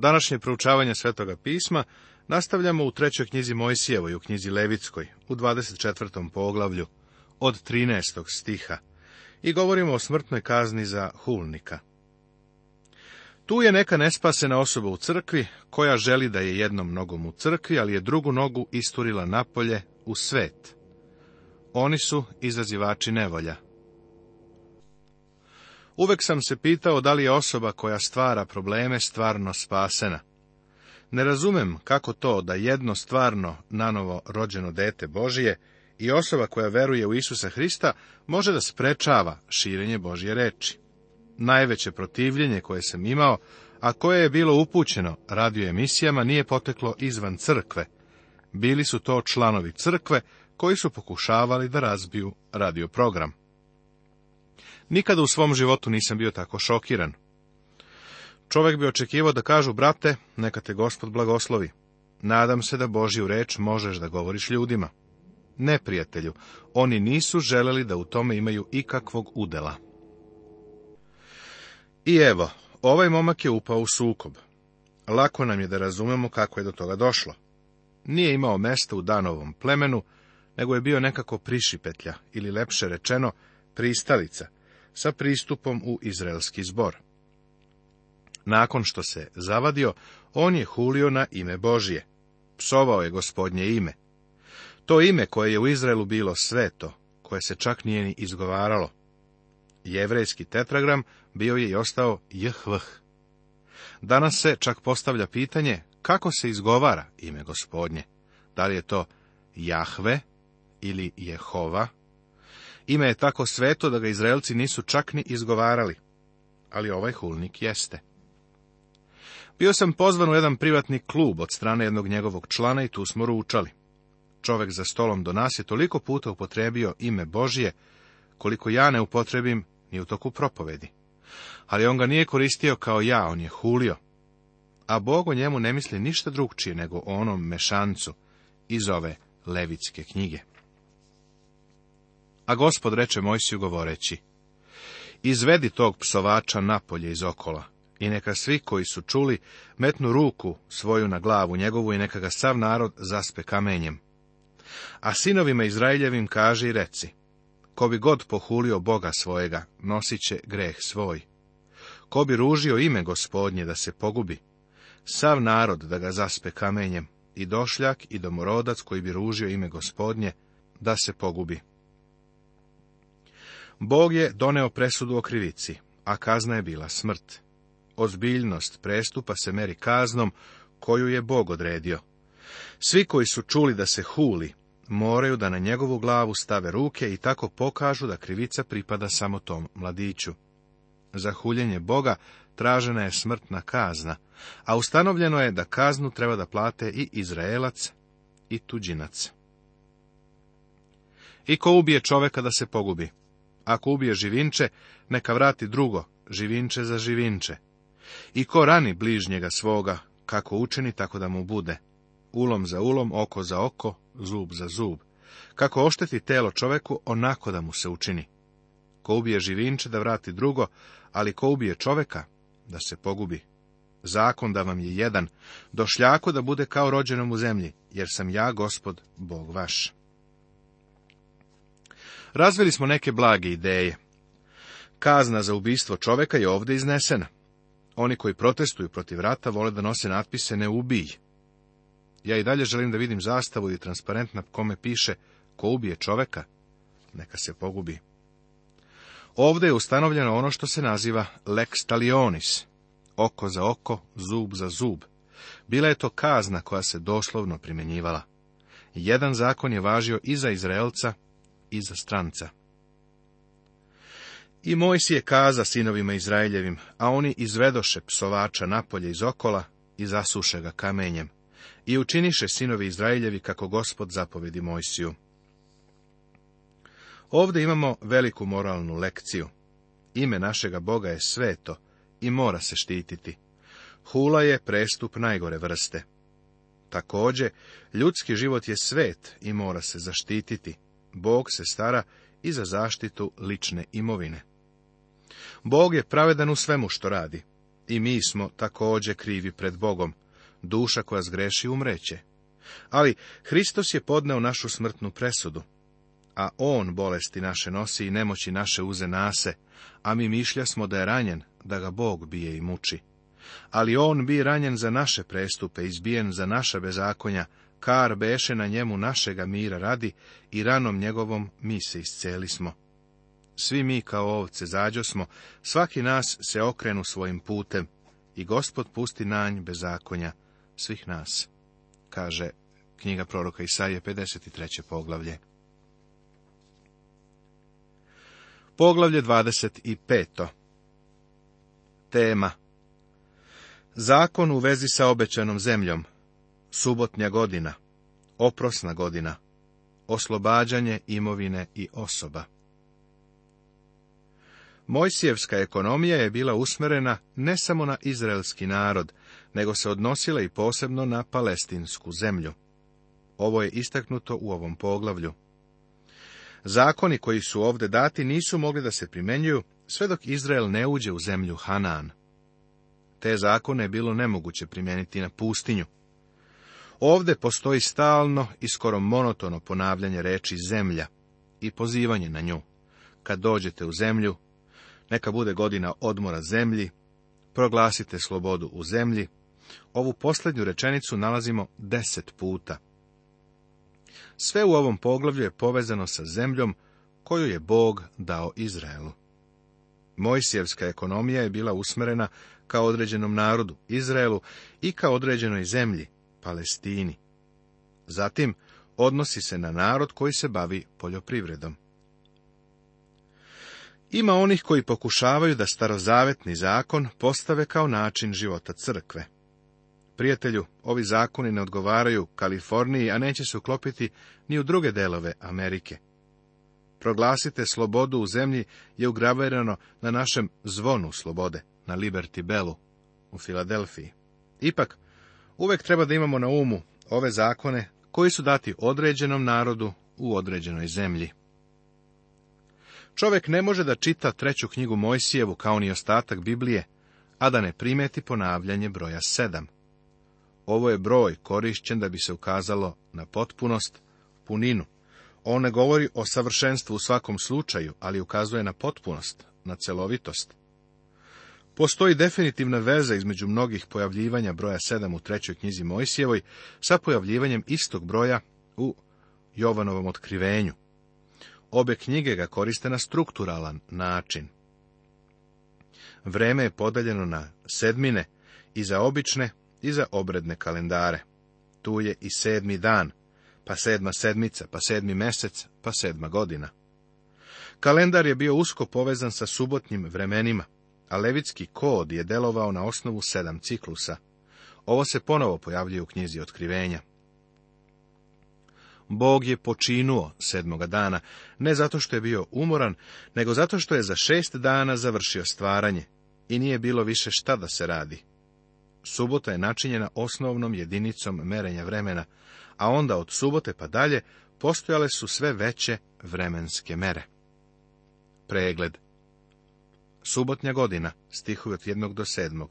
Današnje proučavanje Svetoga pisma nastavljamo u trećoj knjizi Mojsijevoj, u knjizi Levitskoj, u 24. poglavlju, od 13. stiha, i govorimo o smrtnoj kazni za hulnika. Tu je neka nespasena osoba u crkvi, koja želi da je jednom nogom u crkvi, ali je drugu nogu isturila napolje u svet. Oni su izazivači nevolja, Uvek sam se pitao da li je osoba koja stvara probleme stvarno spasena. Ne razumem kako to da jedno stvarno nanovo rođeno dete Božije i osoba koja veruje u Isusa Hrista može da sprečava širenje Božje reči. Najveće protivljenje koje sam imao, a koje je bilo upućeno radio emisijama, nije poteklo izvan crkve. Bili su to članovi crkve koji su pokušavali da razbiju radio program. Nikada u svom životu nisam bio tako šokiran. Čovek bi očekivao da kažu, brate, neka te gospod blagoslovi. Nadam se da Božju reč možeš da govoriš ljudima. Ne, prijatelju, oni nisu želeli da u tome imaju ikakvog udela. I evo, ovaj momak je upao u sukob. Lako nam je da razumemo kako je do toga došlo. Nije imao mesta u danovom plemenu, nego je bio nekako prišipetlja, ili lepše rečeno, pristalica, sa pristupom u izraelski zbor. Nakon što se zavadio, on je hulio na ime Božje. Psovao je gospodnje ime. To ime koje je u Izraelu bilo sveto, koje se čak nije ni izgovaralo. Jevrejski tetragram bio je i ostao jhvh. Danas se čak postavlja pitanje kako se izgovara ime gospodnje. Da li je to Jahve ili Jehova Ime je tako sveto da ga Izraelci nisu čak ni izgovarali, ali ovaj hulnik jeste. Bio sam pozvan u jedan privatni klub od strane jednog njegovog člana i tu smo ručali. Čovek za stolom do nas je toliko puta upotrebio ime Božije, koliko ja ne upotrebim ni u toku propovedi. Ali on ga nije koristio kao ja, on je hulio. A Bog o njemu ne misli ništa drugčije nego o onom mešancu iz ove levitske knjige. A gospod reče Mojsiju govoreći, izvedi tog psovača napolje iz okola i neka svi koji su čuli metnu ruku svoju na glavu njegovu i neka ga sav narod zaspe kamenjem. A sinovima Izraeljevim kaže i reci, ko bi god pohulio Boga svojega, nosit će greh svoj. Ko bi ružio ime gospodnje da se pogubi, sav narod da ga zaspe kamenjem, i došljak i domorodac koji bi ružio ime gospodnje, da se pogubi. Bog je doneo presudu o krivici, a kazna je bila smrt. Ozbiljnost prestupa se meri kaznom koju je Bog odredio. Svi koji su čuli da se huli, moraju da na njegovu glavu stave ruke i tako pokažu da krivica pripada samo tom mladiću. Za huljenje Boga tražena je smrtna kazna, a ustanovljeno je da kaznu treba da plate i Izraelac i tuđinac. I ko ubije čoveka da se pogubi? Ako ubije živinče, neka vrati drugo, živinče za živinče. I ko rani bližnjega svoga, kako učini, tako da mu bude. Ulom za ulom, oko za oko, zub za zub. Kako ošteti telo čoveku, onako da mu se učini. Ko ubije živinče, da vrati drugo, ali ko ubije čoveka, da se pogubi. Zakon da vam je jedan, došljako da bude kao rođenom u zemlji, jer sam ja, gospod, Bog vaš. Razvili smo neke blage ideje. Kazna za ubistvo čoveka je ovdje iznesena. Oni koji protestuju protiv rata vole da nose natpise ne ubij. Ja i dalje želim da vidim zastavu i transparent na kome piše ko ubije čoveka, neka se pogubi. Ovdje je ustanovljeno ono što se naziva lex talionis, oko za oko, zub za zub. Bila je to kazna koja se doslovno primjenjivala. Jedan zakon je važio i za Izraelca iza stranca. I je kaza sinovima Izraeljevim, a oni izvedoše psovača napolje iz okola i zasuše ga kamenjem. I učiniše sinovi Izraeljevi kako gospod zapovedi Mojsiju. Ovde imamo veliku moralnu lekciju. Ime našega Boga je sveto i mora se štititi. Hula je prestup najgore vrste. Također, ljudski život je svet i mora se zaštititi. Bog se stara i za zaštitu lične imovine. Bog je pravedan u svemu što radi. I mi smo također krivi pred Bogom. Duša koja zgreši umreće. Ali Hristos je podneo našu smrtnu presudu. A On bolesti naše nosi i nemoći naše uze nase, a mi mišlja smo da je ranjen, da ga Bog bije i muči. Ali On bi ranjen za naše prestupe, izbijen za naša bezakonja, kar beše na njemu našega mira radi i ranom njegovom mi se isceli smo. Svi mi kao ovce zađo smo, svaki nas se okrenu svojim putem i gospod pusti nanj bezakonja svih nas, kaže knjiga proroka Isaije 53. poglavlje. Poglavlje 25. Tema Zakon u vezi sa obećanom zemljom, subotnja godina, oprosna godina, oslobađanje imovine i osoba. Mojsijevska ekonomija je bila usmjerena ne samo na izraelski narod, nego se odnosila i posebno na palestinsku zemlju. Ovo je istaknuto u ovom poglavlju. Zakoni koji su ovdje dati nisu mogli da se primenjuju sve dok Izrael ne uđe u zemlju Hanan. Te zakone je bilo nemoguće primijeniti na pustinju. Ovde postoji stalno i skoro monotono ponavljanje reči zemlja i pozivanje na nju. Kad dođete u zemlju, neka bude godina odmora zemlji, proglasite slobodu u zemlji. Ovu posljednju rečenicu nalazimo deset puta. Sve u ovom poglavlju je povezano sa zemljom koju je Bog dao Izraelu. Mojsijevska ekonomija je bila usmerena ka određenom narodu, Izraelu i ka određenoj zemlji, Palestini. Zatim, odnosi se na narod koji se bavi poljoprivredom. Ima onih koji pokušavaju da starozavetni zakon postave kao način života crkve. Prijatelju, ovi zakoni ne odgovaraju Kaliforniji, a neće se uklopiti ni u druge delove Amerike. Proglasite slobodu u zemlji je ugravirano na našem zvonu slobode, na Liberty Bellu u Filadelfiji. Ipak, Uvek treba da imamo na umu ove zakone koji su dati određenom narodu u određenoj zemlji. Čovek ne može da čita treću knjigu Mojsijevu kao ni ostatak Biblije, a da ne primeti ponavljanje broja sedam. Ovo je broj korišćen da bi se ukazalo na potpunost, puninu. On ne govori o savršenstvu u svakom slučaju, ali ukazuje na potpunost, na celovitost. Postoji definitivna veza između mnogih pojavljivanja broja sedam u trećoj knjizi Mojsijevoj sa pojavljivanjem istog broja u Jovanovom otkrivenju. Obe knjige ga koriste na strukturalan način. Vreme je podeljeno na sedmine, i za obične i za obredne kalendare. Tu je i sedmi dan, pa sedma sedmica, pa sedmi mesec, pa sedma godina. Kalendar je bio usko povezan sa subotnim vremenima a levitski kod je delovao na osnovu sedam ciklusa. Ovo se ponovo pojavljuje u knjizi otkrivenja. Bog je počinuo sedmoga dana, ne zato što je bio umoran, nego zato što je za šest dana završio stvaranje i nije bilo više šta da se radi. Subota je načinjena osnovnom jedinicom merenja vremena, a onda od subote pa dalje postojale su sve veće vremenske mere. Pregled Subotnja godina, stihovi od 1. do 7.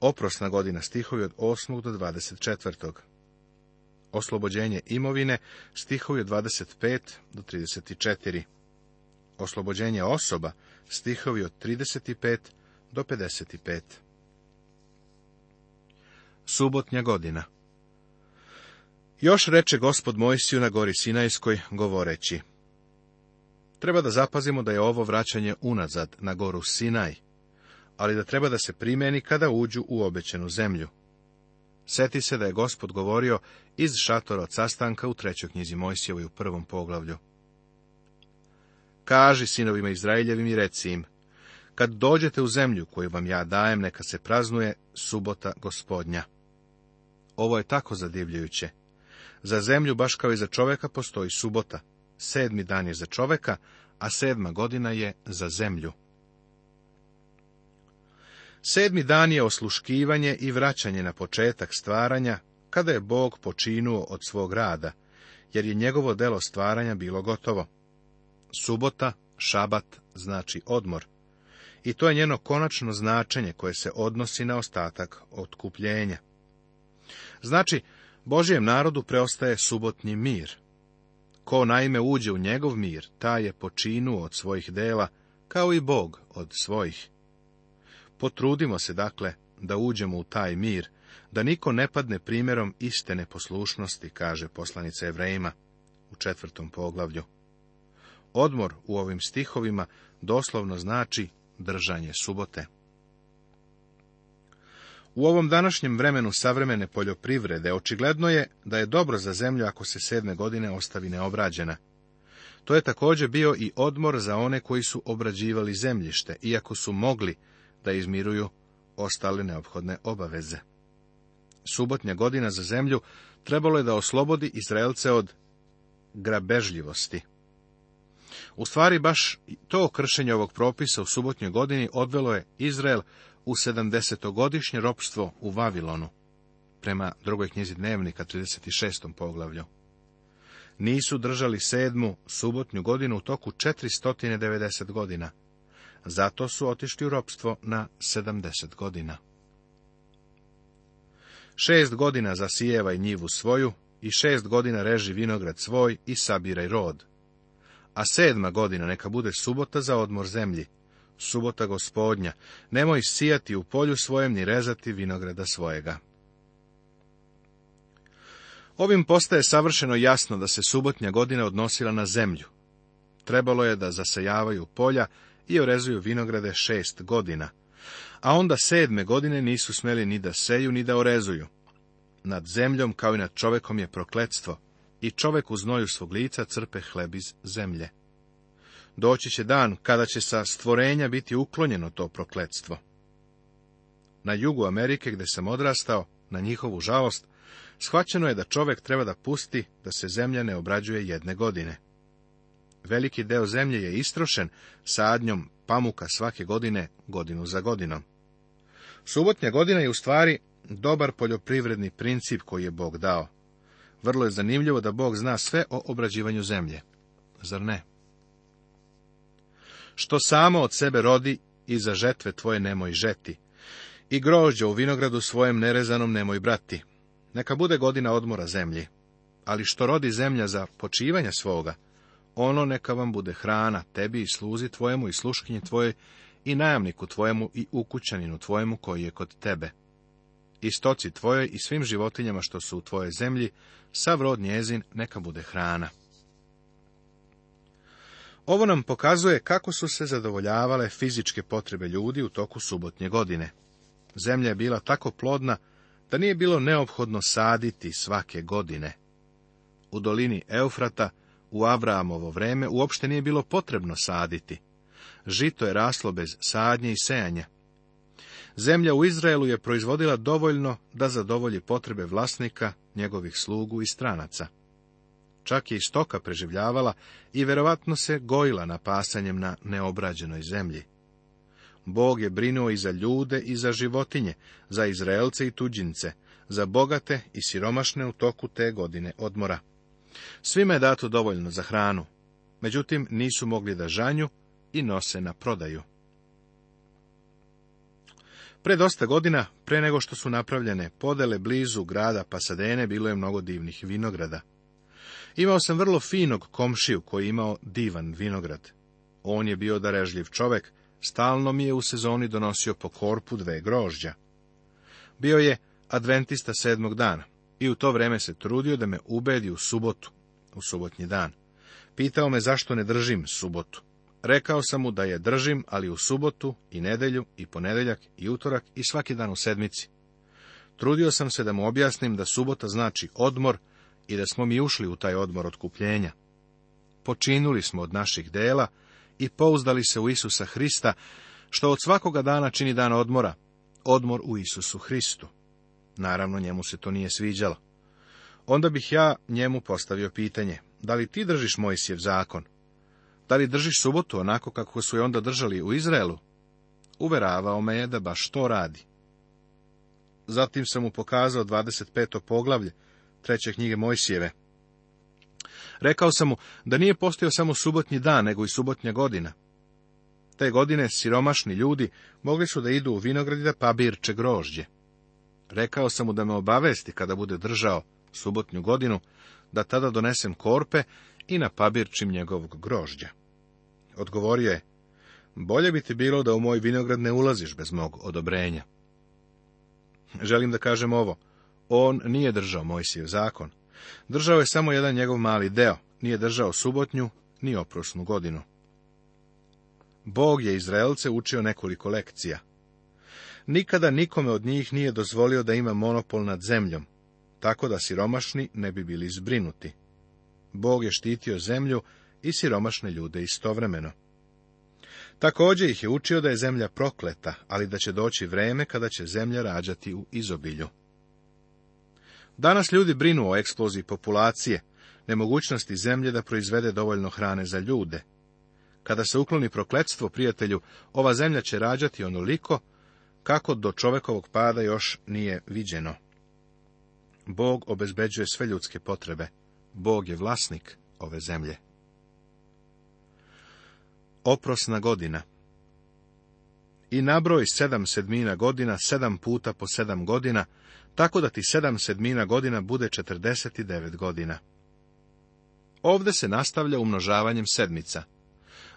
Oprosna godina, stihovi od 8. do 24. Oslobođenje imovine, stihovi od pet do četiri. Oslobođenje osoba, stihovi od pet do pet. Subotnja godina Još reče gospod Mojsiju na gori Sinajskoj, govoreći, Treba da zapazimo da je ovo vraćanje unazad na goru Sinaj, ali da treba da se primjeni kada uđu u obećenu zemlju. Seti se da je gospod govorio iz šatora od sastanka u trećoj knjizi Mojsijevoj u prvom poglavlju. Kaži sinovima Izraeljevim i reci im, kad dođete u zemlju koju vam ja dajem, neka se praznuje subota gospodnja. Ovo je tako zadivljujuće. Za zemlju, baš kao i za čoveka, postoji subota. Sedmi dan je za čoveka, a sedma godina je za zemlju. Sedmi dan je osluškivanje i vraćanje na početak stvaranja, kada je Bog počinuo od svog rada, jer je njegovo delo stvaranja bilo gotovo. Subota, šabat, znači odmor. I to je njeno konačno značenje koje se odnosi na ostatak otkupljenja. Znači, Božijem narodu preostaje subotni mir. Ko naime uđe u njegov mir, taj je počinuo od svojih dela, kao i Bog od svojih. Potrudimo se, dakle, da uđemo u taj mir, da niko ne padne primjerom iste neposlušnosti, kaže poslanica Evrejima u četvrtom poglavlju. Odmor u ovim stihovima doslovno znači držanje subote. U ovom današnjem vremenu savremene poljoprivrede očigledno je da je dobro za zemlju ako se sedme godine ostavi neobrađena. To je također bio i odmor za one koji su obrađivali zemljište, iako su mogli da izmiruju ostale neophodne obaveze. Subotnja godina za zemlju trebalo je da oslobodi Izraelce od grabežljivosti. U stvari baš to kršenje ovog propisa u subotnjoj godini odvelo je Izrael u 70-godišnje ropstvo u Vavilonu, prema drugoj knjizi dnevnika 36. poglavlju. Nisu držali sedmu subotnju godinu u toku 490 godina. Zato su otišli u ropstvo na 70 godina. Šest godina zasijevaj njivu svoju i šest godina reži vinograd svoj i sabiraj rod. A sedma godina neka bude subota za odmor zemlji, subota gospodnja, nemoj sijati u polju svojem ni rezati vinograda svojega. Ovim postaje savršeno jasno da se subotnja godina odnosila na zemlju. Trebalo je da zasejavaju polja i orezuju vinograde šest godina, a onda sedme godine nisu smeli ni da seju ni da orezuju. Nad zemljom kao i nad čovekom je prokletstvo i čovek u znoju svog lica crpe hleb iz zemlje doći će dan kada će sa stvorenja biti uklonjeno to prokletstvo. Na jugu Amerike, gdje sam odrastao, na njihovu žalost, shvaćeno je da čovjek treba da pusti da se zemlja ne obrađuje jedne godine. Veliki deo zemlje je istrošen sadnjom pamuka svake godine, godinu za godinom. Subotnja godina je u stvari dobar poljoprivredni princip koji je Bog dao. Vrlo je zanimljivo da Bog zna sve o obrađivanju zemlje. Zar ne? što samo od sebe rodi i za žetve tvoje nemoj žeti. I grožđa u vinogradu svojem nerezanom nemoj brati. Neka bude godina odmora zemlji. Ali što rodi zemlja za počivanje svoga, ono neka vam bude hrana, tebi i sluzi tvojemu i sluškinji tvoje, i najamniku tvojemu i ukućaninu tvojemu koji je kod tebe. I stoci tvojoj i svim životinjama što su u tvoje zemlji, sav rod njezin neka bude hrana. Ovo nam pokazuje kako su se zadovoljavale fizičke potrebe ljudi u toku subotnje godine. Zemlja je bila tako plodna da nije bilo neophodno saditi svake godine. U dolini Eufrata u Avramovo vreme uopšte nije bilo potrebno saditi. Žito je raslo bez sadnje i sejanja. Zemlja u Izraelu je proizvodila dovoljno da zadovolji potrebe vlasnika, njegovih slugu i stranaca. Čak je i stoka preživljavala i verovatno se gojila napasanjem na neobrađenoj zemlji. Bog je brinuo i za ljude i za životinje, za Izraelce i tuđince, za bogate i siromašne u toku te godine odmora. Svima je dato dovoljno za hranu, međutim nisu mogli da žanju i nose na prodaju. Pre dosta godina, pre nego što su napravljene podele blizu grada Pasadene, bilo je mnogo divnih vinograda. Imao sam vrlo finog komšiju koji imao divan vinograd. On je bio darežljiv čovek, stalno mi je u sezoni donosio po korpu dve grožđa. Bio je adventista sedmog dana i u to vreme se trudio da me ubedi u subotu, u subotnji dan. Pitao me zašto ne držim subotu. Rekao sam mu da je držim, ali u subotu i nedelju i ponedeljak i utorak i svaki dan u sedmici. Trudio sam se da mu objasnim da subota znači odmor, i da smo mi ušli u taj odmor otkupljenja. Počinuli smo od naših dela i pouzdali se u Isusa Hrista, što od svakoga dana čini dan odmora, odmor u Isusu Hristu. Naravno, njemu se to nije sviđalo. Onda bih ja njemu postavio pitanje, da li ti držiš Mojsijev zakon? Da li držiš subotu onako kako su je onda držali u Izraelu? Uveravao me je da baš to radi. Zatim sam mu pokazao 25. poglavlje, treće knjige Mojsijeve. Rekao sam mu da nije postao samo subotnji dan, nego i subotnja godina. Te godine siromašni ljudi mogli su da idu u vinograd i da pabirče grožđe. Rekao sam mu da me obavesti kada bude držao subotnju godinu, da tada donesem korpe i na pabirčim njegovog grožđa. Odgovorio je, bolje bi ti bilo da u moj vinograd ne ulaziš bez mog odobrenja. Želim da kažem ovo, on nije držao Mojsijev zakon. Držao je samo jedan njegov mali deo, nije držao subotnju, ni oprosnu godinu. Bog je Izraelce učio nekoliko lekcija. Nikada nikome od njih nije dozvolio da ima monopol nad zemljom, tako da siromašni ne bi bili zbrinuti. Bog je štitio zemlju i siromašne ljude istovremeno. Također ih je učio da je zemlja prokleta, ali da će doći vreme kada će zemlja rađati u izobilju. Danas ljudi brinu o eksploziji populacije, nemogućnosti zemlje da proizvede dovoljno hrane za ljude. Kada se ukloni prokletstvo prijatelju, ova zemlja će rađati onoliko kako do čovekovog pada još nije viđeno. Bog obezbeđuje sve ljudske potrebe. Bog je vlasnik ove zemlje. Oprosna godina I nabroj sedam sedmina godina, sedam puta po sedam godina, tako da ti sedam sedmina godina bude 49 godina. Ovde se nastavlja umnožavanjem sedmica.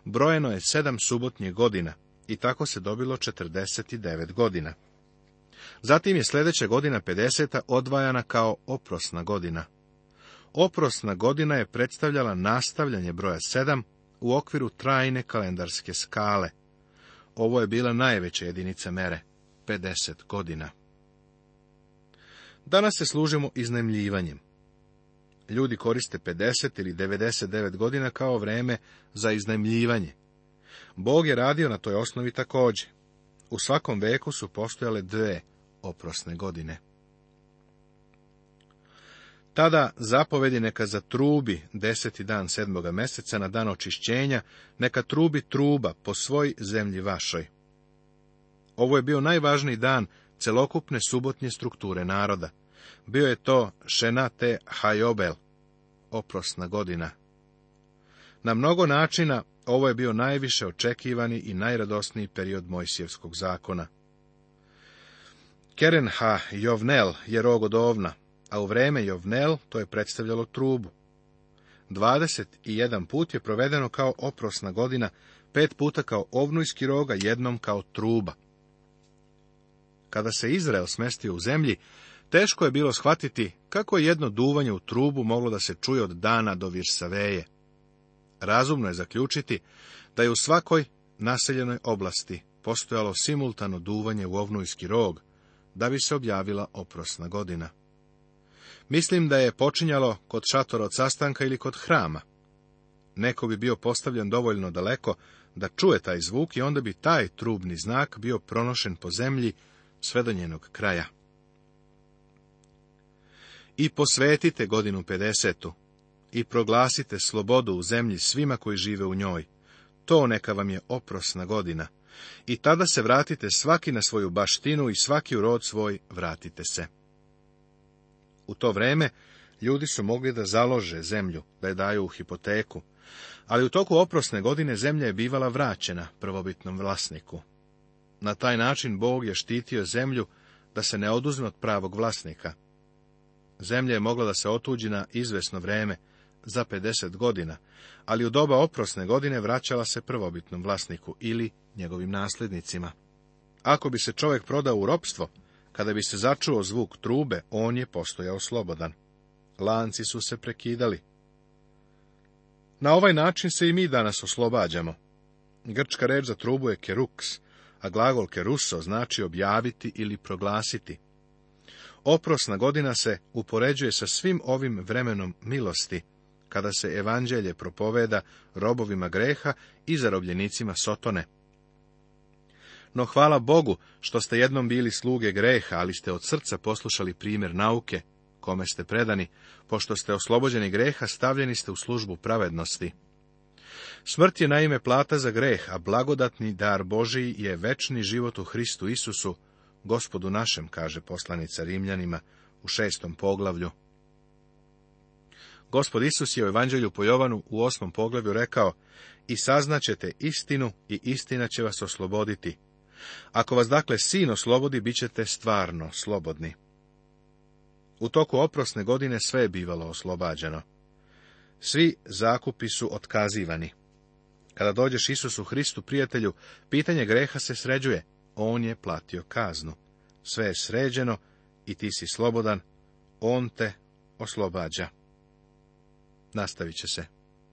Brojeno je sedam subotnjih godina i tako se dobilo 49 godina. Zatim je sljedeća godina 50. odvajana kao oprosna godina. Oprosna godina je predstavljala nastavljanje broja 7 u okviru trajne kalendarske skale. Ovo je bila najveća jedinica mere, 50 godina. Danas se služimo iznajmljivanjem. Ljudi koriste 50 ili 99 godina kao vreme za iznajmljivanje. Bog je radio na toj osnovi također. U svakom veku su postojale dve oprosne godine. Tada zapovedi neka zatrubi deseti dan sedmoga meseca na dan očišćenja, neka trubi truba po svoj zemlji vašoj. Ovo je bio najvažniji dan celokupne subotnje strukture naroda. Bio je to Šenate Hajobel, oprosna godina. Na mnogo načina ovo je bio najviše očekivani i najradosniji period Mojsijevskog zakona. Kerenha Jovnel je rog od ovna, a u vreme Jovnel to je predstavljalo trubu. 21 put je provedeno kao oprosna godina, pet puta kao ovnujski roga, jednom kao truba. Kada se Izrael smestio u zemlji, teško je bilo shvatiti kako je jedno duvanje u trubu moglo da se čuje od dana do Virsaveje. Razumno je zaključiti da je u svakoj naseljenoj oblasti postojalo simultano duvanje u ovnujski rog, da bi se objavila oprosna godina. Mislim da je počinjalo kod šatora od sastanka ili kod hrama. Neko bi bio postavljen dovoljno daleko da čuje taj zvuk i onda bi taj trubni znak bio pronošen po zemlji sve do njenog kraja. I posvetite godinu 50. i proglasite slobodu u zemlji svima koji žive u njoj. To neka vam je oprosna godina. I tada se vratite svaki na svoju baštinu i svaki u rod svoj vratite se. U to vreme ljudi su mogli da založe zemlju, da je daju u hipoteku, ali u toku oprosne godine zemlja je bivala vraćena prvobitnom vlasniku. Na taj način Bog je štitio zemlju da se ne oduzme od pravog vlasnika. Zemlja je mogla da se otuđi na izvesno vreme, za 50 godina, ali u doba oprosne godine vraćala se prvobitnom vlasniku ili njegovim nasljednicima. Ako bi se čovjek prodao u ropstvo, kada bi se začuo zvuk trube, on je postojao slobodan. Lanci su se prekidali. Na ovaj način se i mi danas oslobađamo. Grčka reč za trubu je keruks, a glagol keruso znači objaviti ili proglasiti. Oprosna godina se upoređuje sa svim ovim vremenom milosti, kada se evanđelje propoveda robovima greha i zarobljenicima sotone. No hvala Bogu što ste jednom bili sluge greha, ali ste od srca poslušali primjer nauke, kome ste predani, pošto ste oslobođeni greha, stavljeni ste u službu pravednosti. Smrt je naime plata za greh, a blagodatni dar Božiji je večni život u Hristu Isusu, gospodu našem, kaže poslanica Rimljanima u šestom poglavlju. Gospod Isus je u evanđelju po Jovanu u osmom poglavlju rekao, i saznaćete istinu i istina će vas osloboditi. Ako vas dakle sin oslobodi, bit ćete stvarno slobodni. U toku oprosne godine sve je bivalo oslobađeno. Svi zakupi su otkazivani. Kada dođeš Isusu Hristu, prijatelju, pitanje greha se sređuje. On je platio kaznu. Sve je sređeno i ti si slobodan. On te oslobađa. Nastavit će se.